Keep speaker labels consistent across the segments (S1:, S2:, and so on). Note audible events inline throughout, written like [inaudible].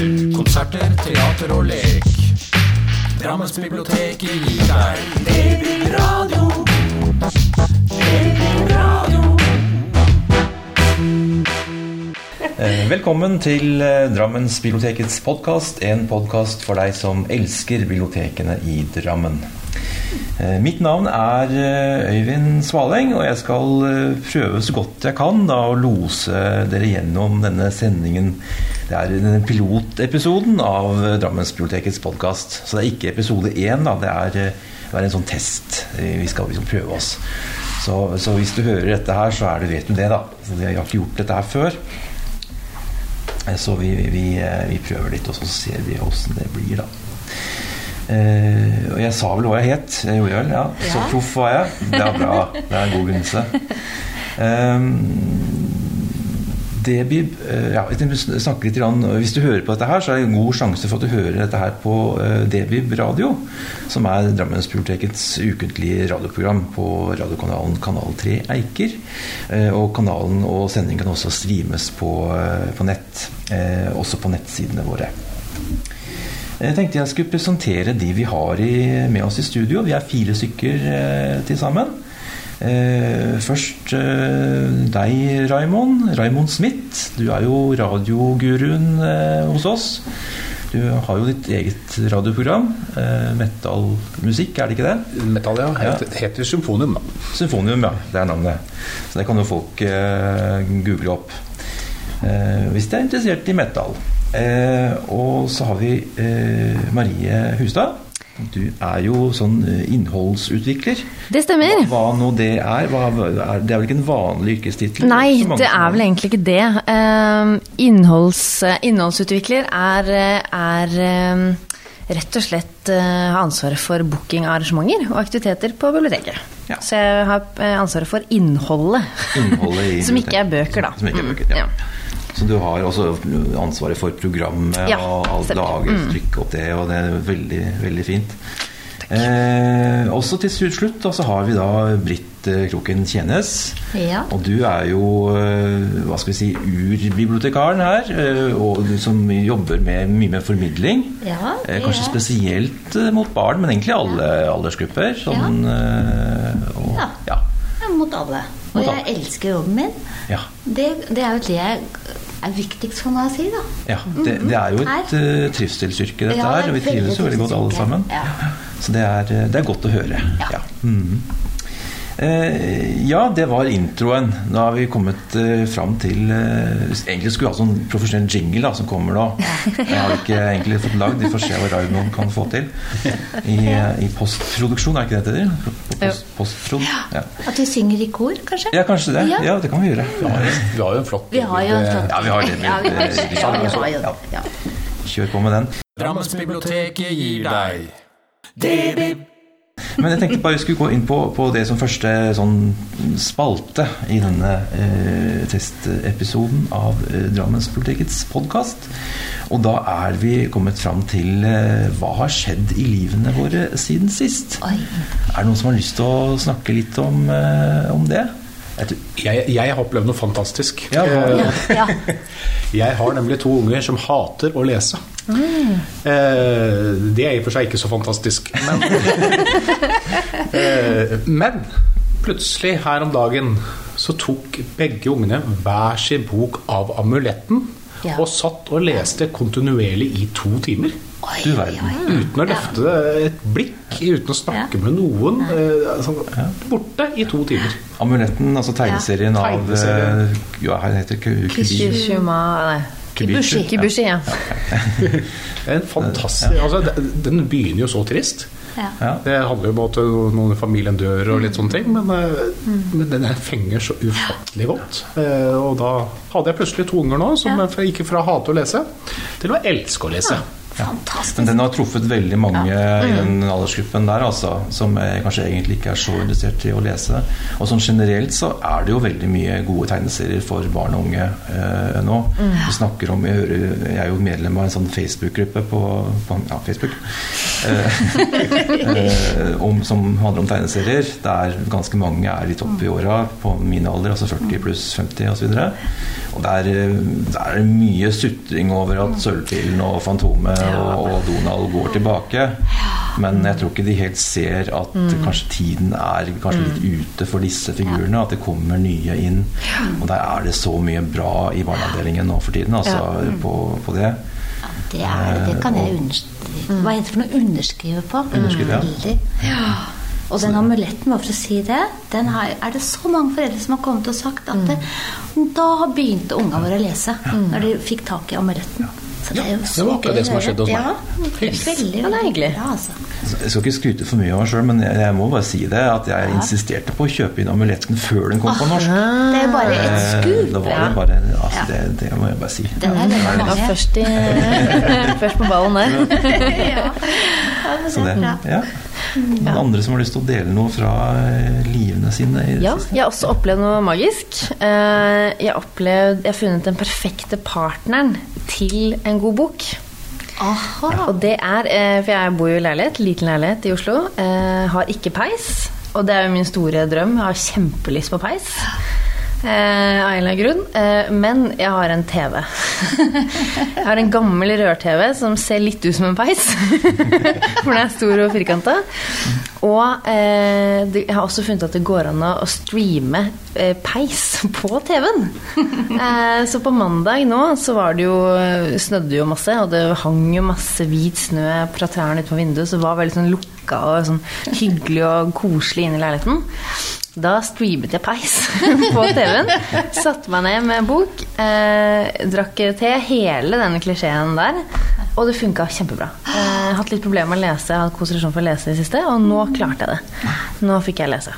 S1: Konserter, teater og lek. Drammens bibliotek gir deg DB-radio. DB-radio.
S2: Eh, Velkommen til Drammens bibliotekets podkast, en podkast for deg som elsker bibliotekene i Drammen. Eh, Mitt navn er eh, Øyvind Svaleng, og jeg skal eh, prøve så godt jeg kan da, å lose dere gjennom denne sendingen. Det er pilotepisoden av Drammensbibliotekets podkast. Så det er ikke episode én, da. Det er, eh, det er en sånn test. Eh, Vi skal liksom prøve oss. Så, så hvis du hører dette her, så er det, vet du det, da. Så jeg har ikke gjort dette her før. Eh, Så vi, vi, vi prøver litt, og så ser vi åssen det blir, da. Og jeg sa vel hva jeg het. Jeg gjorde vel, ja. Så proff var jeg. Det er bra. Det er en god begynnelse. Um, [laughs] Debib eh, ja, jeg snakke litt grann, Hvis du hører på dette her, så er det en god sjanse for at du hører dette her på eh, Debib radio, som er Drammensbibliotekets ukentlige radioprogram på radiokanalen Kanal 3 Eiker. Eh, Og kanalen og sendingen kan også streames på, på nett, også på nettsidene våre. Jeg tenkte jeg skulle presentere de vi har i, med oss i studio. Vi er fire stykker til sammen. Eh, først eh, deg, Raimond. Raimond Smith. Du er jo radioguruen eh, hos oss. Du har jo ditt eget radioprogram. Eh, Metal-musikk, er det ikke det?
S3: Metall, ja.
S2: Ja.
S3: Heter Symfonium, da.
S2: Symfonium, ja. Det er navnet. Så det kan jo folk eh, google opp. Eh, hvis de er interessert i metal. Eh, og så har vi Marie Hustad. Du er jo sånn eh, innholdsutvikler.
S4: Det stemmer.
S2: Hva, hva nå det er? Hva, er det er vel ikke en vanlig yrkestittel?
S4: Nei, det er vel egentlig ikke det. Uh, innholds, innholdsutvikler er, er eh, rett og slett uh, ansvaret for booking av arrangementer og aktiviteter på biblioteket.
S2: Ja.
S4: Så jeg har eh, ansvaret for innholdet.
S2: Innholdet i [laughs]
S4: Som ikke er bøker, da.
S2: Som ikke er
S4: Mm,
S2: bøker, ja.
S4: ja.
S2: Så du har også ansvaret for programmet
S4: Ja,
S2: og alt
S4: stemmer.
S2: mm. trykke opp det, og det er veldig, veldig fint. Eh, også til slutt da, så har vi da Britt eh, Kroken Tjenes.
S5: Ja.
S2: Og du er jo eh, hva skal vi si, urbibliotekaren her, eh, og du som jobber med mye med formidling.
S5: Ja,
S2: Kanskje
S5: ja.
S2: spesielt mot barn, men egentlig alle aldersgrupper. Sånn, og,
S5: Ja. mot alle. Og jeg elsker jobben min.
S2: Ja.
S5: Det, det er jo det jeg er viktigst for meg å si, da.
S2: Ja, det, det er jo et uh, trivselsyrke, dette
S5: Ja, det er
S2: her. Og vi trives jo veldig godt alle sammen.
S5: Ja.
S2: Så det er, eh, det er godt å høre.
S5: Ja.
S2: Ja. Eh, ja, det var introen. Da har vi kommet eh, fram til eh, Egentlig skulle vi ha sånn profesjonell jingle da, som kommer nå. Jeg har ikke egentlig fått lagd. Vi får se hva Raymond kan få til. I, i postproduksjon, er ikke det det heter? Post, postprod. Ja.
S5: At vi synger i kor, kanskje?
S2: ja, kanskje det.
S5: Ja.
S2: Det kan vi gjøre.
S3: Vi har, vi har jo en flott
S5: Vi har jo en flott
S2: Ja, vi har det.
S5: Ja, vi har,
S2: Eh,
S5: ja, vi har
S2: Ja. Kjør på med den.
S1: Drammensbiblioteket gir deg DB.
S2: Men jeg tenkte bare vi skulle gå inn på, på det som første sånn spalte i denne eh, testepisoden av eh, Drammenspolitikkets podkast. Og da er vi kommet fram til eh, hva har skjedd i livene våre siden sist.
S5: Oi.
S2: Er det noen som har lyst til å snakke litt om, eh, om det? Jeg
S3: Jeg, har opplevd noe fantastisk.
S2: Ja,
S3: Eh,
S5: Ja. [laughs]
S3: Jeg har nemlig to unger som hater å lese. Eh, det er i og for seg ikke så fantastisk, men [laughs] eh, Men plutselig her om dagen så tok begge ungene hver sin bok av amuletten
S5: Ja.
S3: og satt og leste kontinuerlig i to timer.
S5: Oi,
S2: Du verden.
S5: oi.
S3: Uten å løfte et blikk, uten å snakke med noen. Eh, altså, borte i to timer.
S2: Amuletten, altså tegneserien av
S3: Tegneserien.
S2: eh, Ja, her heter det
S4: Kishima, Nei.
S2: Kibushi.
S4: Kibushi, ja. [laughs]
S3: En fantastisk, altså, den- begynner jo så trist.
S5: Ja.
S2: Ja.
S3: Det handler jo om at noen i familien dør og litt sånne ting, men, mm. men den fenger så ufattelig godt. Eh, Og da hadde jeg plutselig to unger nå som
S5: Ja.
S3: gikk fra å hate å lese til å elske å lese.
S5: Fantastisk.
S2: Men den har truffet veldig mange i den aldersgruppen der, altså, som eh, kanskje egentlig ikke er så interessert i å lese. Og sånn generelt så er det jo veldig mye gode tegneserier for barn og unge eh, nå. Vi snakker om, jeg, hører, jeg er jo medlem av en sånn Facebook-gruppe på, på ja, Facebook. Eh, [laughs] eh, om, som handler om tegneserier, der ganske mange er litt oppe i åra, på min alder, altså 40 pluss 50 osv. Og der, eh, der er det mye sutring over at Sølvpilen og Fantomet og, og Donald går tilbake. Men jeg tror ikke de helt ser at kanskje tiden er kanskje litt ute for disse figurene. At det kommer nye inn. Og der er det så mye bra i barneavdelingen nå for tiden, altså på, på det.
S5: Det, er, det kan jeg underskrive Hva heter det for noe? Underskrive på.
S2: Underskrive, ja.
S5: ja. Og den amuletten, bare for å si det, den har, er det så mange foreldre som har kommet og sagt at det, da begynte unga våre å lese. Når de fikk tak i amuletten. Så det, er jo
S3: det
S5: så
S3: var akkurat det som har skjedd hos meg.
S5: Ja, veldig,
S4: veldig det hyggelig.
S5: Ja, altså.
S2: Jeg skal ikke skryte for mye av meg sjøl, men jeg, jeg må bare si det. At jeg insisterte på å kjøpe inn amuletten før den kom på norsk.
S5: Det er bare et
S2: Eh,
S5: skup.
S2: Det bare altså,
S5: Ja.
S2: det, det må jeg bare si.
S5: Den er
S4: Jeg var først, i, [laughs] først på ballen der.
S5: ja. ja, men det
S2: det,
S5: er bra.
S2: Ja. Noen andre som har lyst til å dele noe fra eh, livene sine? i det
S4: Ja,
S2: siste?
S4: jeg har også opplevd noe magisk. Eh, Jeg har opplevd, jeg har funnet den perfekte partneren til en god bok.
S5: Aha.
S4: Og det er, eh, for jeg bor jo i leilighet, liten leilighet i Oslo, eh, har ikke peis. Og det er jo min store drøm. Jeg har kjempelyst på peis. Eh, av en eller annen grunn. Eh, men jeg har en TV. [laughs] jeg har en gammel rør-TV som ser litt ut som en peis. [laughs] For den er stor og firkanta. Og eh, det, jeg har også funnet at det går an å streame eh, peis [laughs] på TV-en. Eh, så på mandag nå så var det jo snødde jo masse, og det hang jo masse hvit snø fra trærne utenfor vinduet, så det var veldig sånn lukka og sånn hyggelig og koselig inne i leiligheten. Da streamet jeg peis [laughs] på TV-en. Satte meg ned med bok, eh, drakk te, hele denne klisjeen der. Og det funka kjempebra. Har hatt litt problemer med å lese, hatt konsentrasjon for å lese i det siste, og nå klarte jeg det. Nå fikk jeg lese.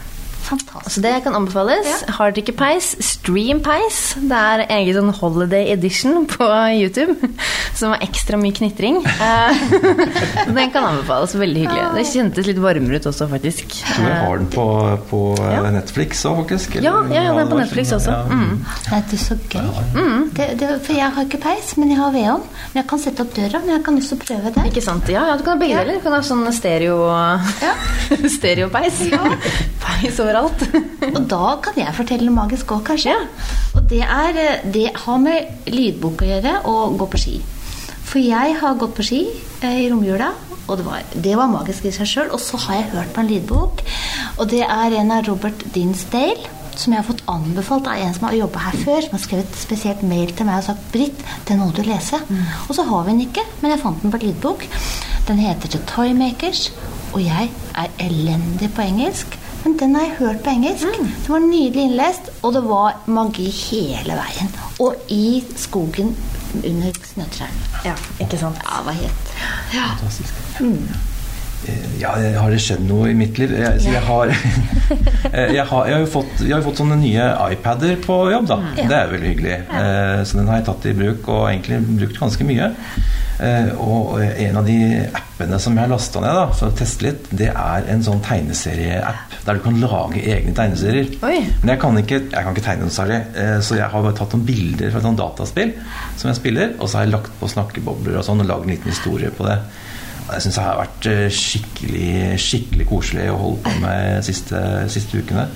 S5: Fantastisk.
S4: Så det kan anbefales. Har dere ikke peis, stream peis. Det er egen sånn holiday edition på YouTube [laughs] som har ekstra mye knitring. Eh, [laughs] den kan anbefales. Veldig hyggelig. Det kjentes litt varmere ut også, faktisk.
S2: Jeg tror jeg har den på, på eh,
S4: Ja.
S2: Netflix òg, faktisk.
S4: Ja, ja, ja, den er på Netflix også.
S2: Ja.
S4: Mm.
S5: Nei, det er så gøy. Det, det, for jeg har ikke peis, men jeg har vedovn. Men jeg kan sette opp døra. Men jeg kan også prøve det.
S4: Ikke sant? Ja, ja, du kan ha begge deler. Du kan ha sånn stereo [laughs] stereopeis. Peis overalt. [laughs]
S5: Og da kan jeg fortelle noe magisk òg, kanskje. Og det, er, eh, det har med lydbok å gjøre og gå på ski. For jeg har gått på ski eh, i romjula, og det var, det var magisk i seg sjøl. Og så har jeg hørt på en lydbok, og det er en av Robert Dinsdale. Som jeg har fått anbefalt av en som har jobba her før. Som har skrevet spesielt mail til meg og sagt 'Britt, den må du lese'. Og så har vi den ikke, men jeg fant den på lydbok. Den heter The Toymakers, og jeg er elendig på engelsk. Men den har jeg hørt på engelsk. Det var nydelig innlest, og det var magi hele veien. Og i skogen under snøtrærne.
S4: Ja, ikke sant?
S5: Ja, det var helt ja.
S2: Fantastisk. Eh, Ja, har det skjedd noe i mitt liv? Jeg, jeg, har, [laughs] Eh, jeg, har, jeg, har jo fått, jeg har fått sånne nye iPader på jobb, da. Det er veldig hyggelig. Eh, Så den har jeg tatt i bruk, og egentlig brukt ganske mye. Eh, Og en av de appene som jeg har lasta ned da, for å teste litt, det er en sånn tegneserieapp der du kan lage egne tegneserier.
S4: Oi.
S2: Men jeg kan, ikke, jeg kan ikke tegne noe særlig, eh, så jeg har bare tatt noen bilder fra et sånt dataspill som jeg spiller, og så har jeg lagt på snakkebobler og sånn, og lagd en liten historie på det. Jeg syns det har vært eh, skikkelig, skikkelig koselig å holde på med de siste, siste ukene.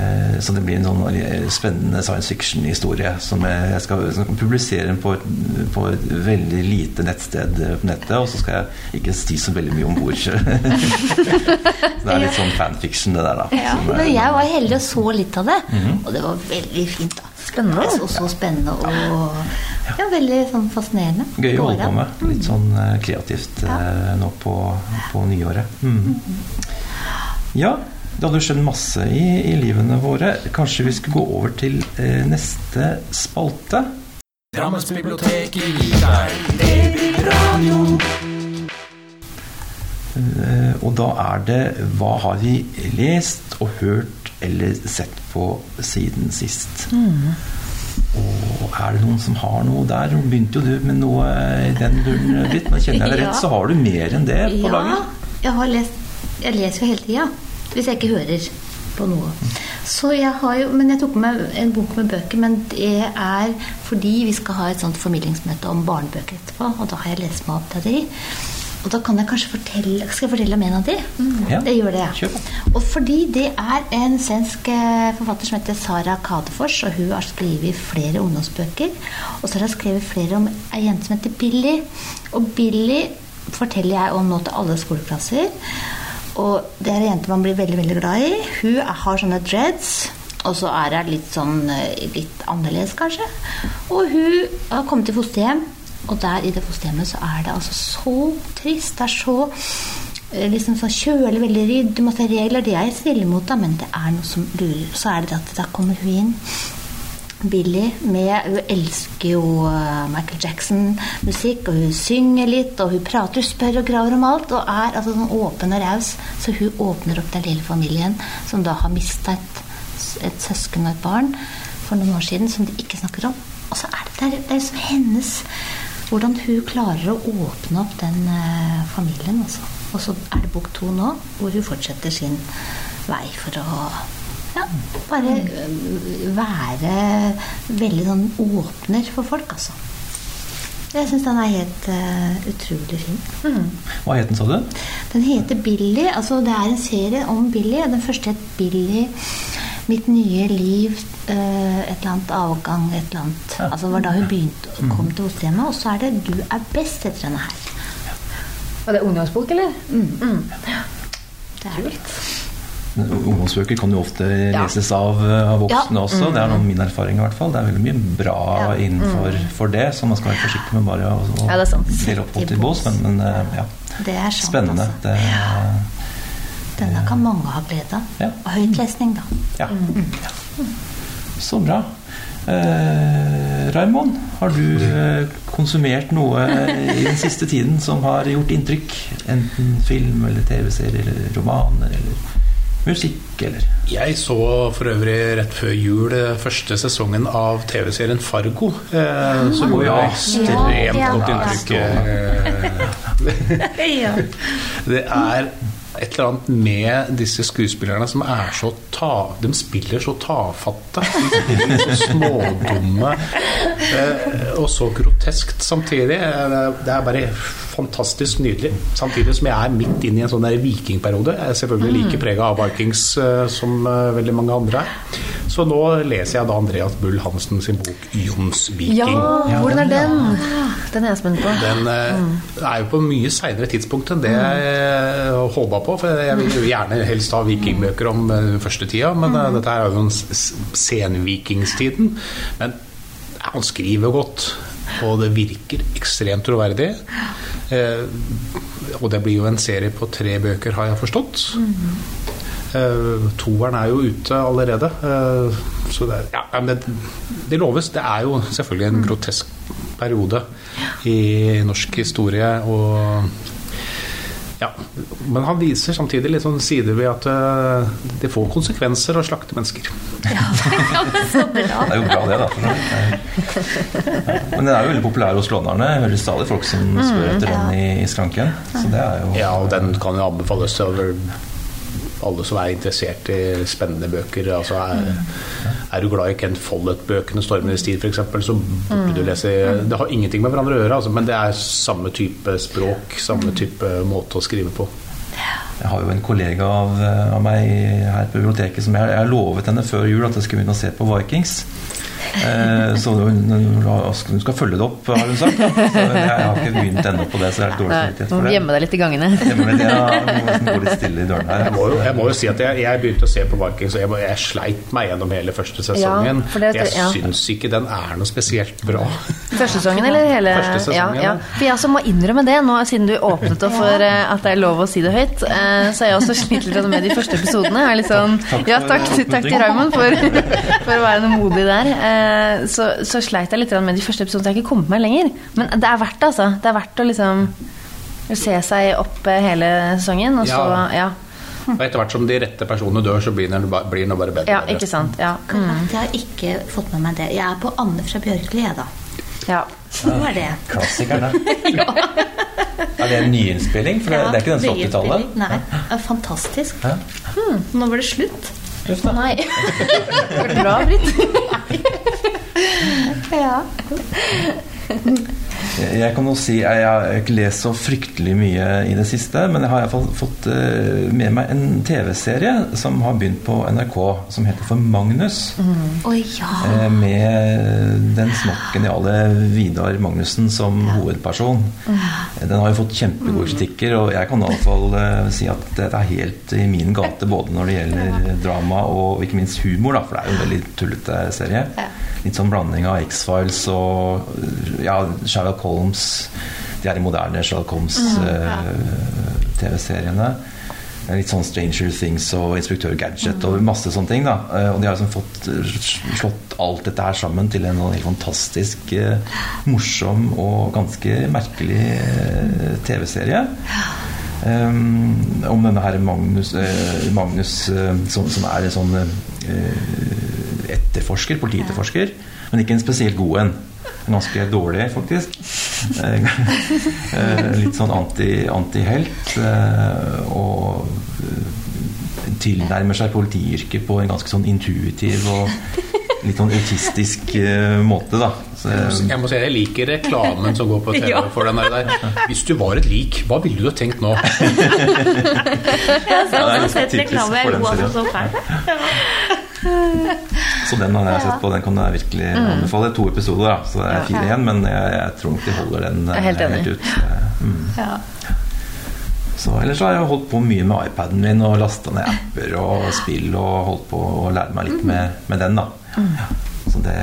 S2: Eh, Så det blir en sånn eh, spennende science fiction-historie som jeg jeg skal, jeg skal publisere på, et- på et veldig lite nettsted eh, på nettet, og så skal jeg ikke si så veldig mye om bord. så [laughs] det er litt sånn fanfiction, det der, da.
S5: Ja,
S2: er-
S5: men jeg var heldig og så litt av det, og det var veldig fint. da
S4: Spennende.
S5: Og så spennende og ja, veldig sånn fascinerende.
S2: Gøy å holde på med. Litt sånn eh, kreativt ja. nå på, på nyåret. Mm. Ja, det hadde jo skjedd masse i, i livene våre. Kanskje vi skulle gå over til eh, neste spalte?
S1: Drammensbiblioteket gir deg
S2: Eh, og da er det Hva har vi lest og hørt eller sett på siden sist? Og er det noen som har noe der? Nå begynte jo du med noe i den duren, ditt. Men kjenner jeg deg [laughs]
S5: Ja.
S2: rett, så har du mer enn det på
S5: Ja,
S2: lager?
S5: jeg har lest Jeg leser jo hele tida. Hvis jeg ikke hører på noe. Så jeg har jo Men jeg tok med en bok med bøker, men det er fordi vi skal ha et sånt formidlingsmøte om barnebøker etterpå, og da har jeg lest meg opp til de. Og da kan jeg kanskje fortelle Skal jeg fortelle om en av de?
S2: Ja.
S5: Det gjør det,
S2: jeg. på.
S5: Og fordi det er en svensk eh, forfatter som heter Sara Kadefors, og hun har skrevet flere ungdomsbøker. Og så har hun skrevet flere om ei jente som heter Billy. Og Billy forteller jeg om nå til alle skoleklasser. Og det er ei jente man blir veldig, veldig glad i. Hun har sånne dreads. Og så er hun litt sånn eh, litt annerledes, kanskje. Og hun har kommet til fosterhjem, og der i det fosterhjemmet så er det altså så trist. Det er så eh, liksom sånn kjølig, veldig rydd. Du må ta regler. De er snille mot deg, men det er noe som lurer. Så er det det at da kommer hun inn. Billy med Hun elsker jo eh, Michael Jackson-musikk, og hun synger litt, og hun prater, spør og graver om alt, og er altså sånn åpen og raus. Så hun åpner opp den lille familien som da har mista et, et søsken og et barn for noen år siden, som de ikke snakker om. Og så er det, det er, det er liksom hennes Hvordan hun klarer å åpne opp den eh, familien. Altså. Og så er det bok to nå, hvor hun fortsetter sin vei for å ja, bare øh, være veldig sånn åpner for folk, altså. Jeg syns den er helt uh, utrolig fin.
S2: Hva het den, sa du?
S5: Den heter Billy. altså Det er en serie om Billy. Den første het Billy. Mitt nye liv, øh, et eller annet avgang, et eller annet. Altså det var da hun begynte å komme til fosterhjemmet. Og så er det 'Du er best' etter denne her.
S4: Var det ungdomsbok, eller?
S5: Det er det.
S2: Ungdomsbøker kan jo ofte
S4: Ja.
S2: leses av, eh, av voksne
S5: Ja.
S2: også. Det er noen min erfaring i hvert fall. Det er veldig mye bra
S5: Ja.
S2: innenfor for det, så man skal være forsiktig med bare å, å
S4: Ja,
S2: dele opp mot i bås. Men, men eh, ja,
S5: Det er sant,
S2: spennende.
S5: altså.
S2: Det,
S5: Denne kan mange ha glede av. Og høytlesning, da.
S2: ja. ja. Så bra. Eh, Raymond, har du eh, konsumert noe i den siste tiden som har gjort inntrykk? Enten film eller TV-serier eller romaner eller musikk eller
S3: Jeg så for øvrig rett før jul eh, første sesongen av TV-serien Fargo. Eh, som gjorde
S2: ja.
S3: ekstremt
S5: Ja,
S3: godt inntrykk. eh, [laughs]
S5: ja. [laughs]
S3: Det er et eller annet med disse skuespillerne som er så ta... De spiller så tafatte. Så smådumme. Eh, og så groteskt samtidig. Eh, Det er bare fantastisk nydelig. Samtidig som jeg er midt inne i en sånn der vikingperiode. Jeg er selvfølgelig like prega av Vikings eh, som veldig mange andre er. Så nå leser jeg da Andreas Bull Hansen sin bok 'Jons viking'.
S4: Ja, hvordan er den? Den er jeg spent på.
S3: Den eh, er jo på mye seinere tidspunkt enn det jeg håpa på. For jeg vil jo gjerne helst ha vikingbøker om eh, første tida, men eh, dette er jo senvikingstiden. Men han skriver godt, og det virker ekstremt troverdig. Eh, og det blir jo en serie på tre bøker, har jeg forstått. Eh, toeren er jo ute allerede. eh, så det, er- ja, men det, det loves. Det er jo selvfølgelig en grotesk periode i norsk historie. Og ja, Men han viser samtidig litt sånn sider ved at eh, det får konsekvenser å slakte mennesker. [laughs]
S5: Så bra.
S2: Det er jo bra, det, da. Men den er jo veldig populær hos lånerne. Jeg hører stadig folk som spør etter den i, i skranken. Så det er jo
S3: Ja, og den kan jo anbefales til alle som er interessert i spennende bøker. Altså er, er du glad i Kent Follett-bøkene, 'Stormenes tid' f.eks., så burde du lese Det har ingenting med hverandre å gjøre, altså, men det er samme type språk, samme type måte å skrive på.
S2: Jeg har jo en kollega av, av meg her på biblioteket som jeg, jeg lovet henne før jul at jeg skulle begynne å se på Vikings. Eh, så hun, hun skal følge det opp, har hun sagt. Så jeg har ikke begynt ennå på det, så jeg er dårlig samvittighet for det.
S4: gjemme deg litt i gangene.
S2: Det, ja, må gå litt stille i dørene her.
S3: Jeg må jo, jeg må jo si at jeg, jeg begynte å se på Vikings, og jeg, må- jeg sleit meg gjennom hele første sesongen.
S4: Ja, for det-
S3: jeg
S4: ja.
S3: syns ikke den er noe spesielt bra. [laughs]
S4: Første sesongen, eller hele
S3: Første sesongen,
S4: ja, ja. For jeg også må innrømme det, nå siden du åpnet opp for eh, at det er lov å si det høyt, eh, så har jeg også slitt litt med de første episodene. Jeg er litt sånn,
S2: Takk- takk
S4: ja, takk, takk til. Raymond for, for å være noe modig der. Eh, Så, så sleit jeg litt med de første episodene, så jeg har ikke kommet meg lenger. Men det er verdt det, altså. Det er verdt å liksom se seg opp eh, hele sesongen, og så
S3: Ja.
S4: ja.
S3: Og etter hvert som de rette personene dør, så blir den ba- bare bedre.
S4: Ja,
S3: bedre.
S4: ikke sant. Ja. Mm.
S5: Jeg har ikke fått med meg det. Jeg er på Anne fra Bjørkli, jeg, da.
S4: ja.
S5: Hva er det?
S2: Klassikeren, da. [laughs] Er det en nyinnspilling? For det, det er ikke den fra 80-tallet?
S5: Nei. Fantastisk.
S2: Ja.
S5: Hmm, nå var det slutt.
S2: Uff da.
S4: Nei. Det [laughs] var bra, Britt. [laughs]
S5: Ja.
S2: Jeg kan jo si Jeg har ikke lest så fryktelig mye i det siste, men jeg har i hvert fall fått eh, med meg en TV-serie som har begynt på NRK, som heter For Magnus.
S5: Å ja.
S2: Eh, Med den smokkgeniale Vidar Magnussen som hovedperson. Den har jo fått kjempegode kritikker, og jeg kan i hvert fall eh, si at det er helt i min gate både når det gjelder drama og ikke minst humor, da, for det er jo en veldig tullete serie. Litt sånn blanding av X-Files og ja, Sherlock Holmes. De er de moderne Sherlock Holmes-TV-seriene. Litt sånn Stranger Things og Inspektør Gadget og masse sånne ting. da Eh, Og de har liksom fått eh, slått alt dette her sammen til en helt fantastisk morsom og ganske merkelig TV-serie. Um, om denne her Magnus, eh, Magnus eh, som, som er en sånn eh, etterforsker, politietterforsker, men ikke en spesielt god en. Ganske dårlig, faktisk. Eh, eh, litt sånn anti- antihelt. Anti og eh, tilnærmer seg politiyrket på en ganske sånn intuitiv og litt sånn autistisk måte, da. Så, eh,
S3: Jeg må si jeg liker reklamen som går på TV [laughs]
S4: Ja.
S3: for den der, der. Hvis du var et lik, hva ville du ha tenkt nå? [laughs]
S5: Jeg har sett reklame. Jeg
S2: for den
S5: lo
S2: serien.
S5: så fælt. [laughs] [laughs]
S2: Så den har jeg sett på, den kan jeg virkelig anbefale. To episoder, da, så det er fire igjen, men jeg, jeg tror nok de holder den
S4: helt, er helt
S2: ut. Eh, Mm.
S5: Ja.
S2: Så ellers har jeg holdt på mye med iPaden min og lasta ned apper og spill og holdt på å lære meg litt med, med den, da. Ja. Så det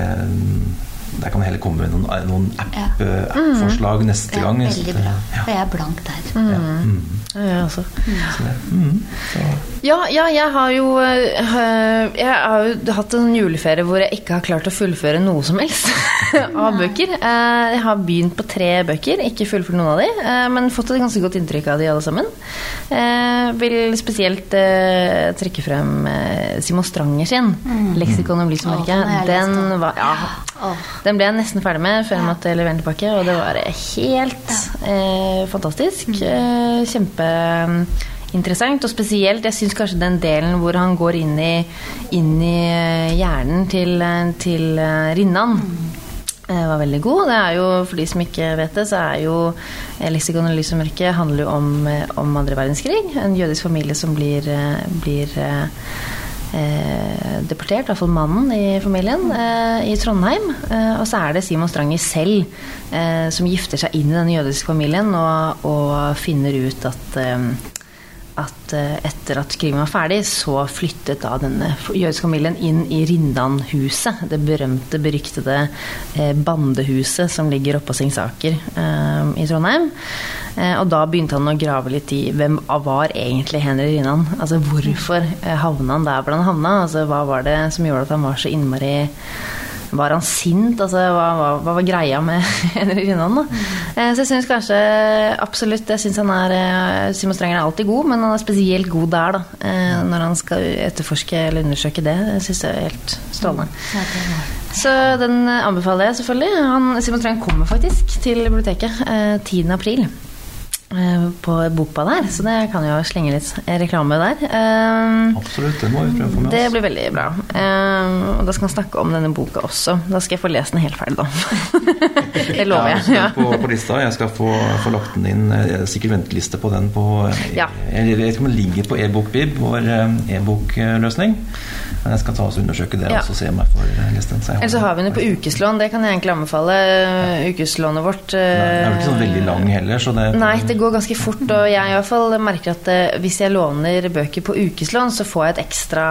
S2: der kan jeg heller komme med noen, noen app-
S5: Ja.
S2: eh, app-forslag neste
S5: Ja,
S2: gang.
S5: veldig bra. For jeg er blank der.
S2: Ja. Mm.
S4: Jeg også.
S2: Det, mm. så,
S4: Ja, ja, jeg har jo øh, Jeg har jo hatt en juleferie hvor jeg ikke har klart å fullføre noe som helst [laughs] av bøker. Eh, Jeg har begynt på tre bøker, ikke fullført noen av de, eh, men fått et ganske godt inntrykk av de alle sammen. Jeg vil spesielt eh, trekke frem eh, Simon Stranger sin 'Leksikon om lys og
S5: Å,
S4: mørke'.
S5: den
S4: var ja,
S5: Åh.
S4: den ble jeg nesten ferdig med før jeg måtte levere den tilbake, og det var helt eh, fantastisk. Eh, Kjempeinteressant, og spesielt Jeg syns kanskje den delen hvor han går inn i, inn i eh, hjernen til, eh, til eh, Rinnan. eh, Var veldig god. Det er jo, For de som ikke vet det, så er jo 'Leksikon og lys og mørke' handler jo om, om andre verdenskrig. En jødisk familie som blir, blir eh, deportert, i hvert fall mannen i familien, eh, i Trondheim. Eh, og så er det Simon Stranger selv eh, som gifter seg inn i denne jødiske familien og, og finner ut at eh, at eh, etter at krigen var ferdig, så flyttet da denne jødiske familien inn i Rindan-huset. Det berømte, beryktede eh, bandehuset som ligger oppå Singsaker eh, i Trondheim. Og da begynte han å grave litt i hvem var egentlig Henry Rinnan? Altså hvorfor havna han der hvor han havna? Altså hva var det som gjorde at han var så innmari var han sint? Altså, hva, hva, hva var greia med [laughs] Henry Rinnan? Eh, Så jeg syns kanskje absolutt Jeg synes han er eh, Simon Strenger er alltid god, men han er spesielt god der, da. eh, Når han skal etterforske eller undersøke det. Jeg syns det er helt strålende. Så den anbefaler jeg selvfølgelig. Han, Simon Strenger kommer faktisk til biblioteket eh, 10. april. Eh, På boka der, så det kan jo slenge litt reklame der. Eh,
S2: absolutt, det må vi prøve å få med
S4: det blir veldig bra. Eh, og da skal han snakke om denne boka også. Da skal jeg få lest den helt ferdig, da. [laughs] det lover jeg.
S2: Ja, på, på lista. Jeg skal få, få lagt den inn. Sikkert venteliste på den på
S4: Ja.
S2: Jeg vet ikke om den ligger på e-bokbib, vår e-bokløsning. Men jeg skal ta oss og undersøke det
S4: Ja.
S2: og så se om jeg får lest den.
S4: Eller så har vi den på ukeslån. Det kan jeg egentlig anbefale. Ukeslånet vårt.
S2: Nei, Den er vel ikke sånn veldig lang heller, så det
S4: Nei, det går ganske fort, og jeg i hvert fall merker at eh, hvis jeg låner bøker på ukeslån, så får jeg et ekstra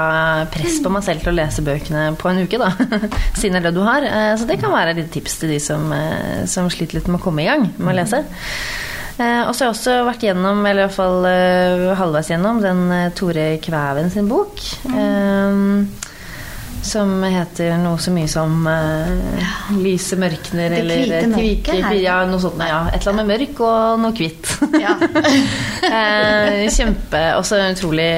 S4: press på meg selv til å lese bøkene på en uke, da. [laughs] Siden det er det du har. Eh, Så det kan være et lite tips til de som, eh, som sliter litt med å komme i gang med å lese. Og så har jeg også vært gjennom, eller i hvert fall halvveis gjennom, den Tore Kvæven sin bok. Eh, Som heter noe så mye som uh, Lyse mørkner
S5: Det
S4: eller
S5: hvite
S4: eh,
S5: mørket,
S4: tvike-
S5: er?
S4: Ja, noe sånt. Ja. Et eller annet med mørk og noe hvitt.
S5: Ja.
S4: uh, [laughs] kjempe Også utrolig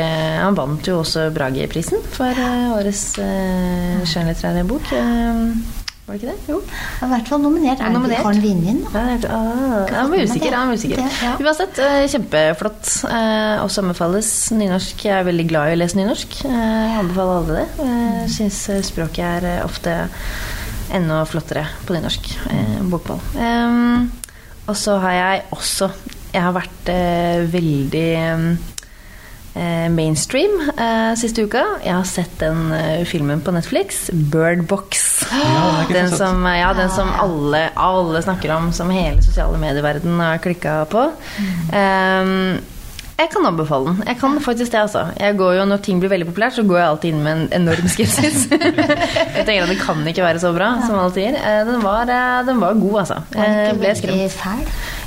S4: Han vant jo også Brage-prisen for uh, årets uh, skjønnlitterære bok. Eh, var det ikke det? Jo.
S5: Er i hvert fall nominert. Er
S4: Nominert.
S5: Har han vunnet
S4: er- ah, Jeg var usikker. Jeg er usikker.
S5: Ja.
S4: Uansett, eh, kjempeflott. Eh, Også anbefales nynorsk. Jeg er veldig glad i å lese nynorsk. Eh, Jeg anbefaler alle det. Jeg syns språket er ofte enda flottere på nynorsk. eh. Um, Og så har jeg også Jeg har vært veldig mainstream eh, siste uka. Jeg har sett den eh, filmen på Netflix, Bird Box.
S2: Ja, den
S4: som, ja, den som alle, alle snakker om, som hele sosiale medieverden har klikka på. Um, jeg kan anbefale den. Jeg kan faktisk det, altså. Jeg går jo, Når ting blir veldig populært, så går jeg alltid inn med en enorm skepsis. [laughs] jeg tenker at det kan ikke være så bra, som alle sier. Eh, Den var, eh, den var god, altså. Jeg ble skremt.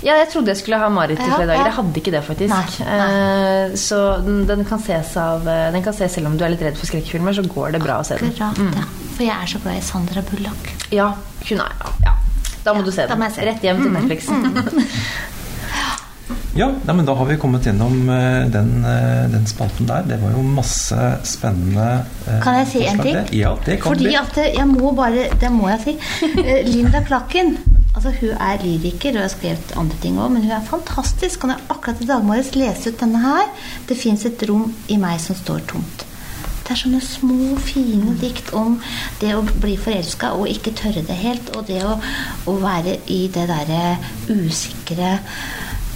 S4: Ja, jeg trodde jeg skulle ha Marit i
S5: Ja,
S4: flere dager.
S5: ja.
S4: Jeg hadde ikke det, faktisk.
S5: Nei,
S4: Eh, Så den, den kan ses av eh, Den kan ses selv om du er litt redd for skrekkfilmer, så går det bra å se den. Mm.
S5: ja. For jeg er så glad i Sandra Bullock.
S4: Ja, hun er ja. Da må du se den.
S5: se.
S4: Rett hjem til Netflix. [laughs]
S2: Ja, nei, men da har vi kommet gjennom eh, den, den spalten der. Det var jo masse spennende eh,
S5: Kan jeg si en ting?
S2: Ja, det kan
S5: Fordi
S2: bli.
S5: at jeg må bare Det må jeg si. Linda Klakken [laughs] altså Hun er lyriker og har skrevet andre ting òg, men hun er fantastisk. Kan jeg akkurat i dag morges lese ut denne her Det fins et rom i meg som står tomt. Det er sånne små, fine dikt om det å bli forelska og ikke tørre det helt. Og det å, å være i det derre usikre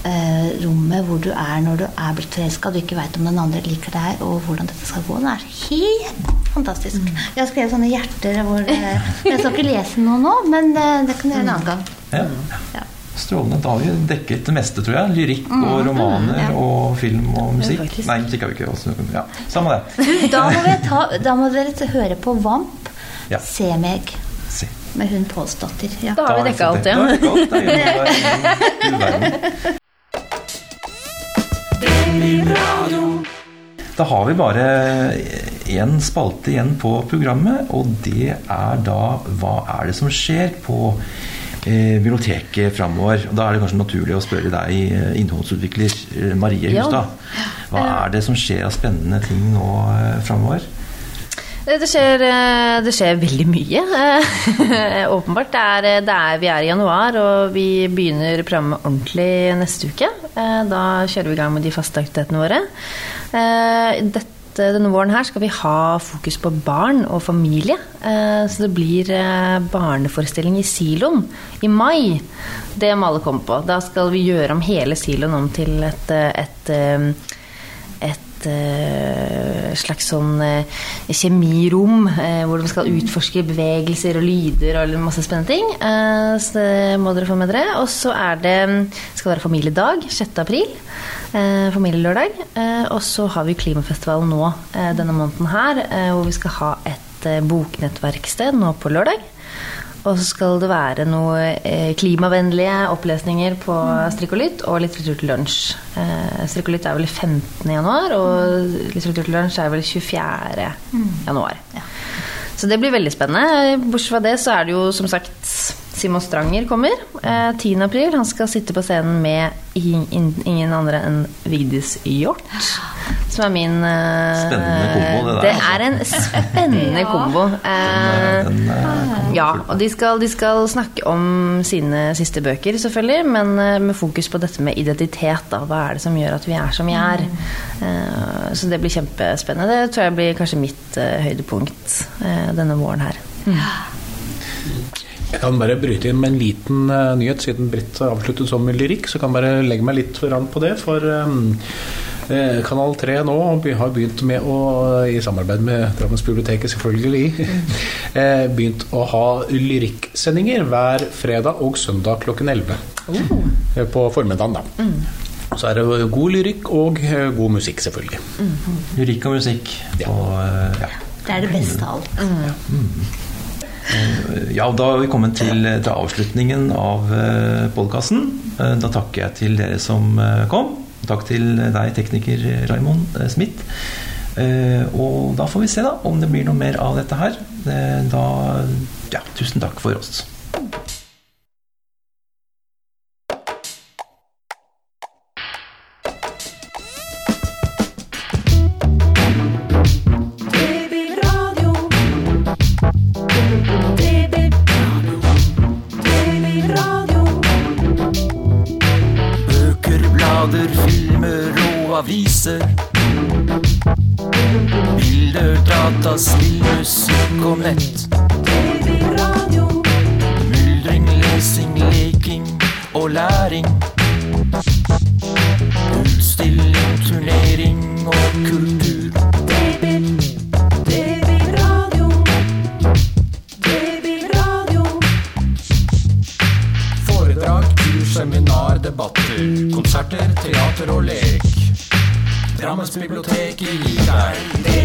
S5: eh, rommet hvor du er når du er blitt forelska og du ikke veit om den andre liker deg, og hvordan dette skal gå. Det er helt fantastisk. Jeg har skrevet sånne hjerter hvor eh, Jeg skal ikke lese noe nå, men eh, det kan jeg gjøre en annen gang.
S2: Ja.
S5: Ja.
S2: Strålende. Da har vi dekket det meste, tror jeg. Lyrikk og romaner
S5: ja.
S2: og film og musikk. Nei, musikk har vi ikke. Også. Ja, Samme det.
S5: Da må, vi ta, da må dere høre på Vamp.
S2: Ja.
S5: Se meg.
S2: Se.
S5: Med hun Pålsdatter. Ja.
S4: Da har vi dekka alt,
S2: det.
S4: ja.
S2: Da har vi. Da har bare [laughs] én spalte igjen på programmet, og det er da Hva er det som skjer på eh, biblioteket framover? Da er det kanskje naturlig å spørre deg, eh, innholdsutvikler eh, Marie Hustad. Hva er det som skjer av spennende ting nå eh, framover?
S4: Det det skjer, eh, det skjer veldig mye. eh, [laughs] Åpenbart. Det er, det er, vi er i januar, og vi begynner programmet ordentlig neste uke. Eh, Da kjører vi i gang med de faste aktivitetene våre. Eh, Dette, denne våren her skal vi ha fokus på barn og familie. Eh, Så det blir eh, barneforestilling i siloen i mai. Det må alle komme på. Da skal vi gjøre om hele siloen om til et, eh, et, eh, et eh, slags sånn eh, kjemirom eh, hvor de skal utforske bevegelser og lyder og masse spennende ting. Så det må dere få med dere. Og så er det, skal være familiedag 6. april. Familielørdag. Og så har vi Klimafestivalen nå denne måneden her, hvor vi skal ha et boknettverksted nå på lørdag. Og så skal det være noe eh, klimavennlige opplesninger på Strikkolytt og Litteratur til lunsj. Strikkolytt og Lytt er vel 15. januar, og Litteratur til lunsj er vel 24. januar. Så det blir veldig spennende. Bortsett fra det så er det jo som sagt Simon Stranger kommer. Eh, 10. april. Han skal sitte på scenen med ing- ing- ingen andre enn Vigdis Hjort. Som er min eh,
S2: Spennende kombo, det der,
S4: Det
S2: altså.
S4: er en spennende [laughs] kombo. Eh,
S2: Den, eh,
S4: ja, og de skal, de skal snakke om sine siste bøker, selvfølgelig, men eh, med fokus på dette med identitet. Da. Hva er det som gjør at vi er som vi er? Eh, Så det blir kjempespennende. Det tror jeg blir kanskje mitt eh, høydepunkt eh, denne våren her.
S3: Jeg kan bare bryte inn med en liten uh, nyhet, siden Britt avsluttet som lyrikk. Så kan jeg bare legge meg litt foran på det. For um, eh, Kanal 3 nå har begynt med å, i samarbeid med Drammensbiblioteket selvfølgelig, [laughs] eh, begynt å ha lyrikksendinger hver fredag og søndag klokken 11. Oh. På formiddagen, da. Så er det god lyrikk og eh, god musikk, selvfølgelig.
S2: Lyrikk og musikk.
S3: Ja.
S2: Og, eh, ja.
S5: Det er det beste av alt.
S2: Ja, da har vi kommet til, til avslutningen av podkasten. Da takker jeg til dere som eh, kom. Takk til deg, tekniker Raymond eh, Smith. Eh, og da får vi se da om det blir noe mer av dette her. Eh, da Ja, tusen takk for oss.
S1: Data, spill, musikk og nett.
S6: Radio.
S1: Myldring, lesing, leking og læring. Utstilling, turnering og kultur. Foredrag, kurs, seminar, debatter. Konserter, teater og lek. Drammens bibliotek i babyradio.